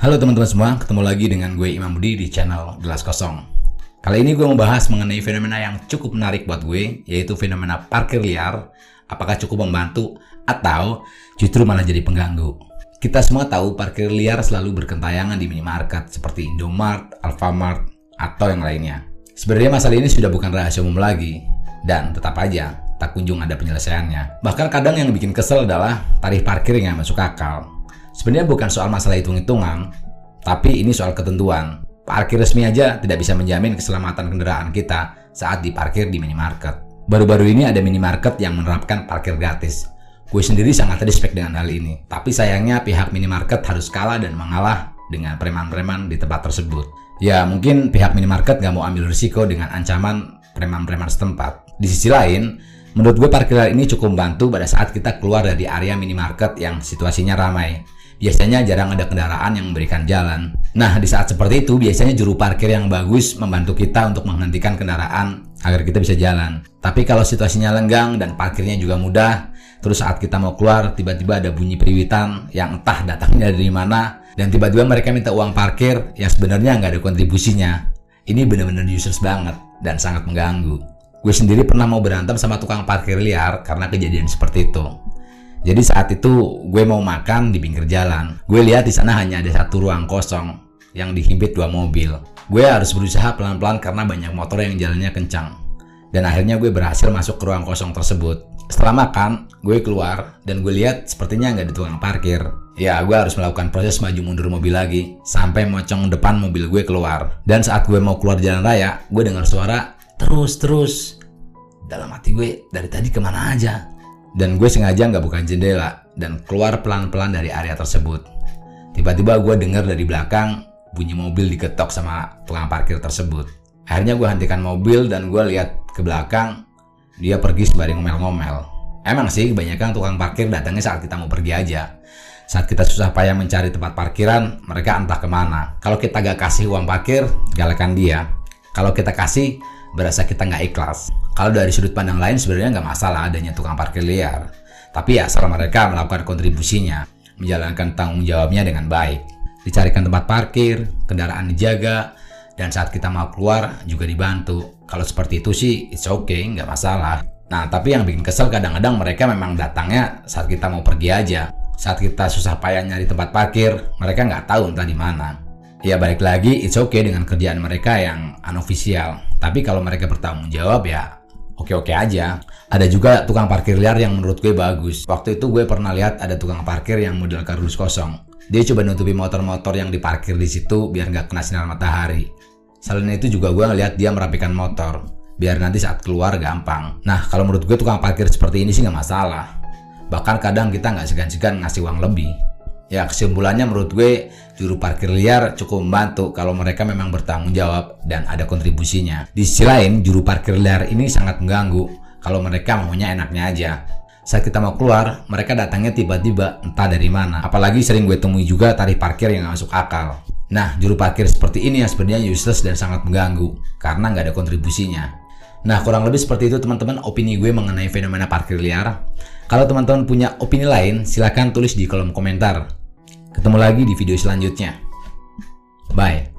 Halo teman-teman semua, ketemu lagi dengan gue Imam Budi di channel Gelas Kosong. Kali ini gue mau bahas mengenai fenomena yang cukup menarik buat gue, yaitu fenomena parkir liar. Apakah cukup membantu atau justru malah jadi pengganggu? Kita semua tahu parkir liar selalu berkentayangan di minimarket seperti Indomart, Alfamart, atau yang lainnya. Sebenarnya masalah ini sudah bukan rahasia umum lagi, dan tetap aja tak kunjung ada penyelesaiannya. Bahkan kadang yang bikin kesel adalah tarif parkir yang masuk akal Sebenarnya bukan soal masalah hitung-hitungan, tapi ini soal ketentuan. Parkir resmi aja tidak bisa menjamin keselamatan kendaraan kita saat diparkir di minimarket. Baru-baru ini ada minimarket yang menerapkan parkir gratis. Gue sendiri sangat respect dengan hal ini. Tapi sayangnya pihak minimarket harus kalah dan mengalah dengan preman-preman di tempat tersebut. Ya mungkin pihak minimarket gak mau ambil risiko dengan ancaman preman-preman setempat. Di sisi lain, menurut gue parkir ini cukup membantu pada saat kita keluar dari area minimarket yang situasinya ramai biasanya jarang ada kendaraan yang memberikan jalan. Nah, di saat seperti itu, biasanya juru parkir yang bagus membantu kita untuk menghentikan kendaraan agar kita bisa jalan. Tapi kalau situasinya lenggang dan parkirnya juga mudah, terus saat kita mau keluar, tiba-tiba ada bunyi periwitan yang entah datangnya dari mana, dan tiba-tiba mereka minta uang parkir yang sebenarnya nggak ada kontribusinya. Ini benar-benar useless banget dan sangat mengganggu. Gue sendiri pernah mau berantem sama tukang parkir liar karena kejadian seperti itu. Jadi saat itu gue mau makan di pinggir jalan. Gue lihat di sana hanya ada satu ruang kosong yang dihimpit dua mobil. Gue harus berusaha pelan-pelan karena banyak motor yang jalannya kencang. Dan akhirnya gue berhasil masuk ke ruang kosong tersebut. Setelah makan, gue keluar dan gue lihat sepertinya nggak ada tukang parkir. Ya, gue harus melakukan proses maju mundur mobil lagi sampai mocong depan mobil gue keluar. Dan saat gue mau keluar jalan raya, gue dengar suara terus terus. Dalam hati gue dari tadi ke mana aja? Dan gue sengaja nggak buka jendela dan keluar pelan-pelan dari area tersebut. Tiba-tiba gue dengar dari belakang bunyi mobil diketok sama tukang parkir tersebut. Akhirnya gue hentikan mobil dan gue lihat ke belakang. Dia pergi sembari ngomel-ngomel. Emang sih kebanyakan tukang parkir datangnya saat kita mau pergi aja. Saat kita susah payah mencari tempat parkiran, mereka entah ke mana. Kalau kita gak kasih uang parkir, galakan dia. Kalau kita kasih, berasa kita nggak ikhlas. Kalau dari sudut pandang lain sebenarnya nggak masalah adanya tukang parkir liar. Tapi ya asal mereka melakukan kontribusinya, menjalankan tanggung jawabnya dengan baik. Dicarikan tempat parkir, kendaraan dijaga, dan saat kita mau keluar juga dibantu. Kalau seperti itu sih it's okay, nggak masalah. Nah tapi yang bikin kesel kadang-kadang mereka memang datangnya saat kita mau pergi aja. Saat kita susah payah nyari tempat parkir, mereka nggak tahu entah di mana. Ya balik lagi, it's okay dengan kerjaan mereka yang unofficial. Tapi kalau mereka bertanggung jawab ya oke-oke aja. Ada juga tukang parkir liar yang menurut gue bagus. Waktu itu gue pernah lihat ada tukang parkir yang model kardus kosong. Dia coba nutupi motor-motor yang diparkir di situ biar nggak kena sinar matahari. Selain itu juga gue ngeliat dia merapikan motor biar nanti saat keluar gampang. Nah kalau menurut gue tukang parkir seperti ini sih nggak masalah. Bahkan kadang kita nggak segan-segan ngasih uang lebih. Ya kesimpulannya menurut gue juru parkir liar cukup membantu kalau mereka memang bertanggung jawab dan ada kontribusinya. Di sisi lain juru parkir liar ini sangat mengganggu kalau mereka maunya enaknya aja. Saat kita mau keluar, mereka datangnya tiba-tiba entah dari mana. Apalagi sering gue temui juga tarif parkir yang masuk akal. Nah, juru parkir seperti ini yang sebenarnya useless dan sangat mengganggu karena nggak ada kontribusinya. Nah, kurang lebih seperti itu teman-teman opini gue mengenai fenomena parkir liar. Kalau teman-teman punya opini lain, silahkan tulis di kolom komentar. Ketemu lagi di video selanjutnya. Bye.